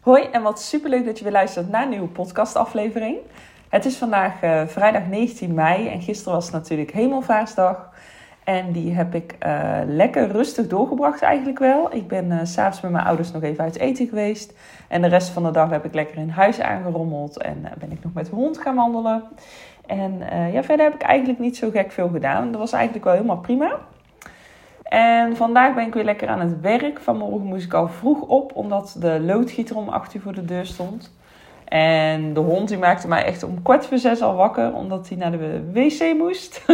Hoi en wat superleuk dat je weer luistert naar een nieuwe podcastaflevering. Het is vandaag uh, vrijdag 19 mei en gisteren was natuurlijk Hemelvaartsdag. En die heb ik uh, lekker rustig doorgebracht eigenlijk wel. Ik ben uh, s'avonds met mijn ouders nog even uit eten geweest. En de rest van de dag heb ik lekker in huis aangerommeld en ben ik nog met de hond gaan wandelen. En ja, verder heb ik eigenlijk niet zo gek veel gedaan. Dat was eigenlijk wel helemaal prima. En vandaag ben ik weer lekker aan het werk. Vanmorgen moest ik al vroeg op, omdat de loodgieter om 8 uur voor de deur stond. En de hond die maakte mij echt om kwart voor zes al wakker, omdat hij naar de wc moest.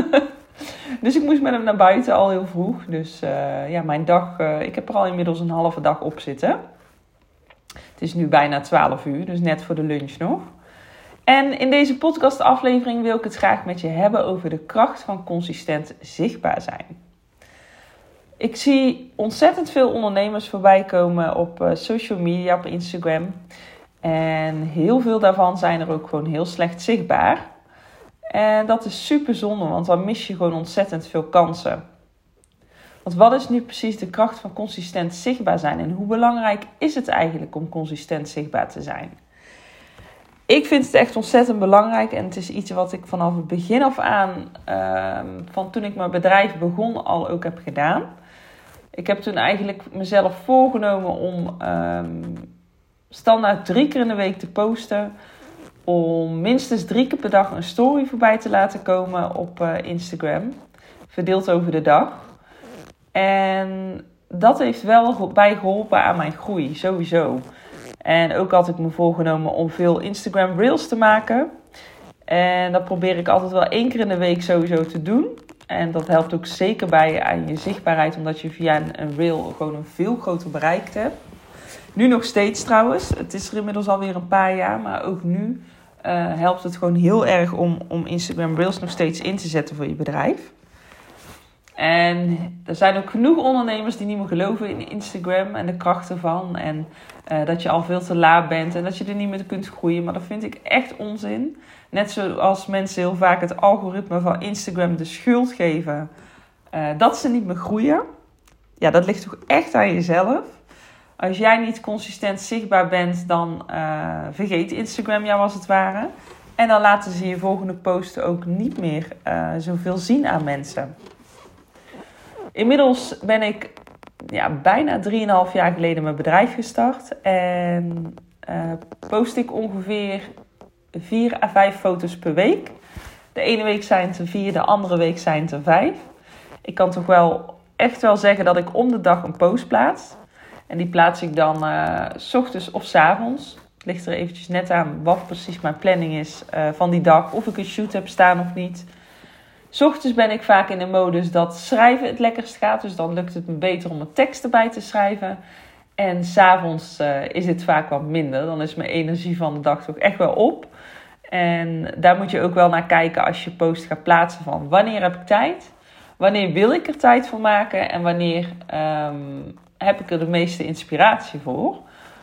dus ik moest met hem naar buiten al heel vroeg. Dus uh, ja, mijn dag, uh, ik heb er al inmiddels een halve dag op zitten. Het is nu bijna 12 uur, dus net voor de lunch nog. En in deze podcastaflevering wil ik het graag met je hebben over de kracht van consistent zichtbaar zijn. Ik zie ontzettend veel ondernemers voorbij komen op uh, social media, op Instagram. En heel veel daarvan zijn er ook gewoon heel slecht zichtbaar. En dat is super zonde, want dan mis je gewoon ontzettend veel kansen. Want wat is nu precies de kracht van consistent zichtbaar zijn? En hoe belangrijk is het eigenlijk om consistent zichtbaar te zijn? Ik vind het echt ontzettend belangrijk en het is iets wat ik vanaf het begin af aan, uh, van toen ik mijn bedrijf begon, al ook heb gedaan. Ik heb toen eigenlijk mezelf voorgenomen om um, standaard drie keer in de week te posten. Om minstens drie keer per dag een story voorbij te laten komen op uh, Instagram. Verdeeld over de dag. En dat heeft wel bijgeholpen aan mijn groei, sowieso. En ook had ik me voorgenomen om veel Instagram Reels te maken. En dat probeer ik altijd wel één keer in de week sowieso te doen. En dat helpt ook zeker bij aan je zichtbaarheid, omdat je via een, rail gewoon een veel groter bereik hebt. Nu nog steeds trouwens. Het is er inmiddels alweer een paar jaar, maar ook nu uh, helpt het gewoon heel erg om, om Instagram Reels nog steeds in te zetten voor je bedrijf. En er zijn ook genoeg ondernemers die niet meer geloven in Instagram en de kracht ervan. En uh, dat je al veel te laat bent en dat je er niet meer kunt groeien. Maar dat vind ik echt onzin. Net zoals mensen heel vaak het algoritme van Instagram de schuld geven uh, dat ze niet meer groeien. Ja, dat ligt toch echt aan jezelf. Als jij niet consistent zichtbaar bent, dan uh, vergeet Instagram jou als het ware. En dan laten ze je volgende posten ook niet meer zoveel zien aan mensen. Inmiddels ben ik ja, bijna 3,5 jaar geleden mijn bedrijf gestart. En uh, post ik ongeveer 4 à 5 foto's per week. De ene week zijn het er 4, de andere week zijn het er 5. Ik kan toch wel echt wel zeggen dat ik om de dag een post plaats. En die plaats ik dan uh, s ochtends of s avonds. Het ligt er eventjes net aan wat precies mijn planning is uh, van die dag. Of ik een shoot heb staan of niet. Ochtends ben ik vaak in de modus dat schrijven het lekkerst gaat. Dus dan lukt het me beter om een tekst erbij te schrijven. En s'avonds uh, is het vaak wat minder. Dan is mijn energie van de dag toch echt wel op. En daar moet je ook wel naar kijken als je post gaat plaatsen van wanneer heb ik tijd? Wanneer wil ik er tijd voor maken? En wanneer um, heb ik er de meeste inspiratie voor?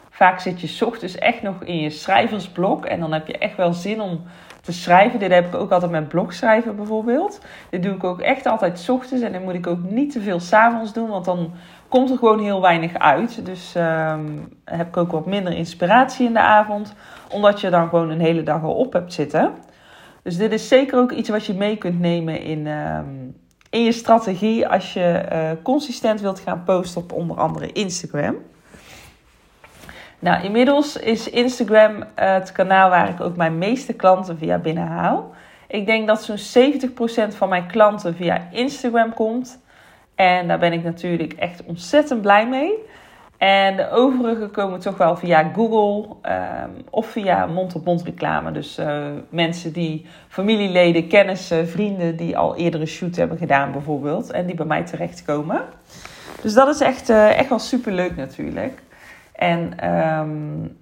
Vaak zit je s ochtends echt nog in je schrijversblok. En dan heb je echt wel zin om te schrijven. Dit heb ik ook altijd met blogschrijven bijvoorbeeld. Dit doe ik ook echt altijd s ochtends. En dan moet ik ook niet te veel s'avonds doen. Want dan komt er gewoon heel weinig uit. Dus um, heb ik ook wat minder inspiratie in de avond. Omdat je dan gewoon een hele dag al op hebt zitten. Dus dit is zeker ook iets wat je mee kunt nemen in, um, in je strategie. Als je uh, consistent wilt gaan posten op onder andere Instagram. Nou, inmiddels is Instagram het kanaal waar ik ook mijn meeste klanten via binnenhaal. Ik denk dat zo'n 70% van mijn klanten via Instagram komt. En daar ben ik natuurlijk echt ontzettend blij mee. En de overige komen toch wel via Google um, of via mond-op-mond reclame. Dus uh, mensen die familieleden, kennissen, vrienden die al eerder een shoot hebben gedaan bijvoorbeeld. En die bij mij terechtkomen. Dus dat is echt, uh, echt wel super leuk natuurlijk. En um,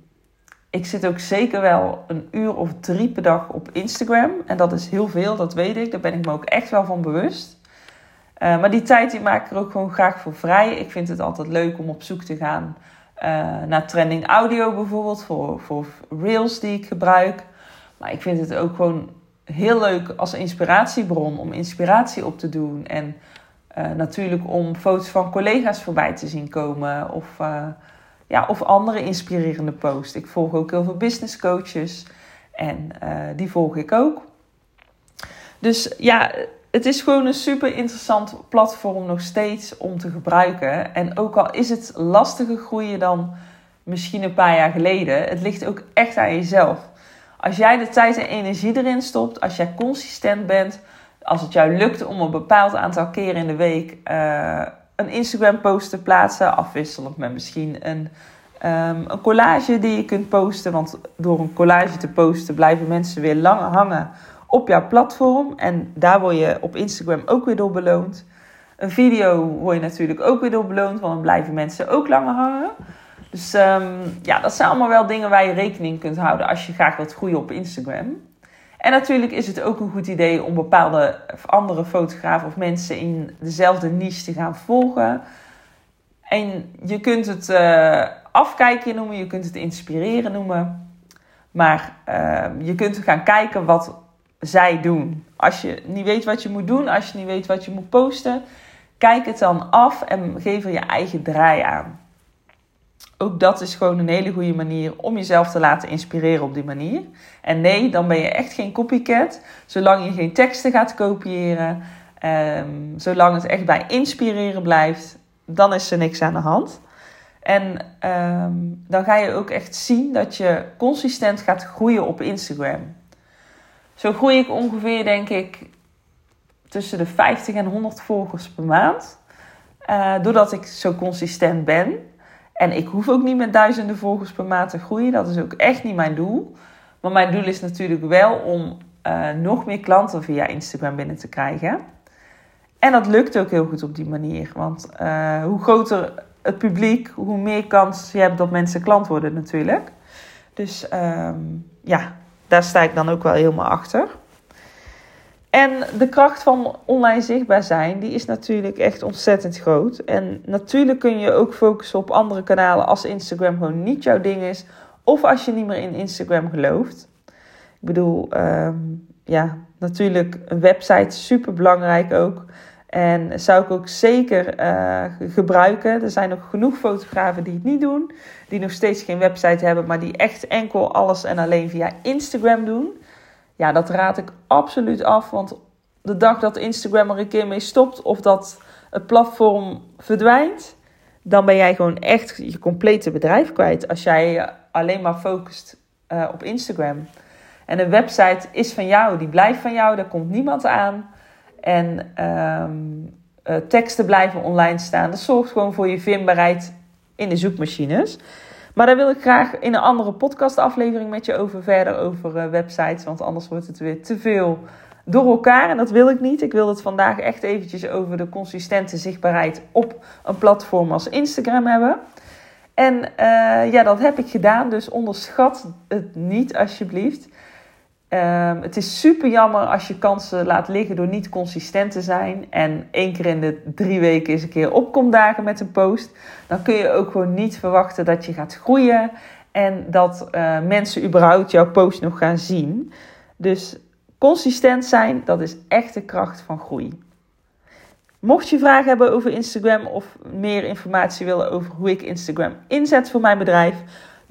ik zit ook zeker wel een uur of drie per dag op Instagram. En dat is heel veel, dat weet ik. Daar ben ik me ook echt wel van bewust. Uh, maar die tijd die maak ik er ook gewoon graag voor vrij. Ik vind het altijd leuk om op zoek te gaan uh, naar trending audio bijvoorbeeld. Voor, voor reels die ik gebruik. Maar ik vind het ook gewoon heel leuk als inspiratiebron. Om inspiratie op te doen. En uh, natuurlijk om foto's van collega's voorbij te zien komen. Of Ja, of andere inspirerende posts. Ik volg ook heel veel business coaches en uh, die volg ik ook. Dus ja, het is gewoon een super interessant platform nog steeds om te gebruiken. En ook al is het lastiger groeien dan misschien een paar jaar geleden, het ligt ook echt aan jezelf. Als jij de tijd en energie erin stopt, als jij consistent bent, als het jou lukt om een bepaald aantal keren in de week uh, een Instagram-post te plaatsen, afwisselend met misschien een, um, een collage die je kunt posten. Want door een collage te posten blijven mensen weer langer hangen op jouw platform. En daar word je op Instagram ook weer door beloond. Een video word je natuurlijk ook weer door beloond, want dan blijven mensen ook langer hangen. Dus um, ja, dat zijn allemaal wel dingen waar je rekening kunt houden als je graag wilt groeien op Instagram. En natuurlijk is het ook een goed idee om bepaalde andere fotografen of mensen in dezelfde niche te gaan volgen. En je kunt het uh, afkijken noemen, je kunt het inspireren noemen. Maar uh, je kunt gaan kijken wat zij doen. Als je niet weet wat je moet doen, als je niet weet wat je moet posten, kijk het dan af en geef er je eigen draai aan. Ook dat is gewoon een hele goede manier om jezelf te laten inspireren op die manier. En nee, dan ben je echt geen copycat. Zolang je geen teksten gaat kopiëren, um, zolang het echt bij inspireren blijft, dan is er niks aan de hand. En um, dan ga je ook echt zien dat je consistent gaat groeien op Instagram. Zo groei ik ongeveer, denk ik, tussen de 50 en 100 volgers per maand. Uh, doordat ik zo consistent ben. En ik hoef ook niet met duizenden volgers per maand te groeien. Dat is ook echt niet mijn doel. Maar mijn doel is natuurlijk wel om uh, nog meer klanten via Instagram binnen te krijgen. En dat lukt ook heel goed op die manier. Want uh, hoe groter het publiek, hoe meer kans je hebt dat mensen klant worden natuurlijk. Dus um, ja, daar sta ik dan ook wel helemaal achter. En de kracht van online zichtbaar zijn, die is natuurlijk echt ontzettend groot. En natuurlijk kun je ook focussen op andere kanalen als Instagram gewoon niet jouw ding is. Of als je niet meer in Instagram gelooft. Ik bedoel, um, ja, natuurlijk een website super belangrijk ook. En zou ik ook zeker uh, gebruiken. Er zijn nog genoeg fotografen die het niet doen. Die nog steeds geen website hebben, maar die echt enkel alles en alleen via Instagram doen. Ja, dat raad ik absoluut af. Want de dag dat Instagram er een keer mee stopt of dat het platform verdwijnt, dan ben jij gewoon echt je complete bedrijf kwijt. Als jij alleen maar focust uh, op Instagram. En een website is van jou, die blijft van jou, daar komt niemand aan. En um, uh, teksten blijven online staan. Dat zorgt gewoon voor je vindbaarheid in de zoekmachines. Maar daar wil ik graag in een andere podcastaflevering met je over verder over uh, websites. Want anders wordt het weer te veel door elkaar. En dat wil ik niet. Ik wil het vandaag echt eventjes over de consistente zichtbaarheid op een platform als Instagram hebben. En uh, ja, dat heb ik gedaan. Dus onderschat het niet alsjeblieft. Um, het is super jammer als je kansen laat liggen door niet consistent te zijn. En één keer in de drie weken eens een keer opkomt dagen met een post. Dan kun je ook gewoon niet verwachten dat je gaat groeien. En dat uh, mensen überhaupt jouw post nog gaan zien. Dus consistent zijn, dat is echt de kracht van groei. Mocht je vragen hebben over Instagram of meer informatie willen over hoe ik Instagram inzet voor mijn bedrijf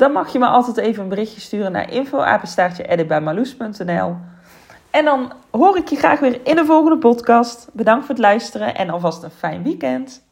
dan mag je me altijd even een berichtje sturen naar info@editbijmarloes.nl. En dan hoor ik je graag weer in de volgende podcast. Bedankt voor het luisteren en alvast een fijn weekend.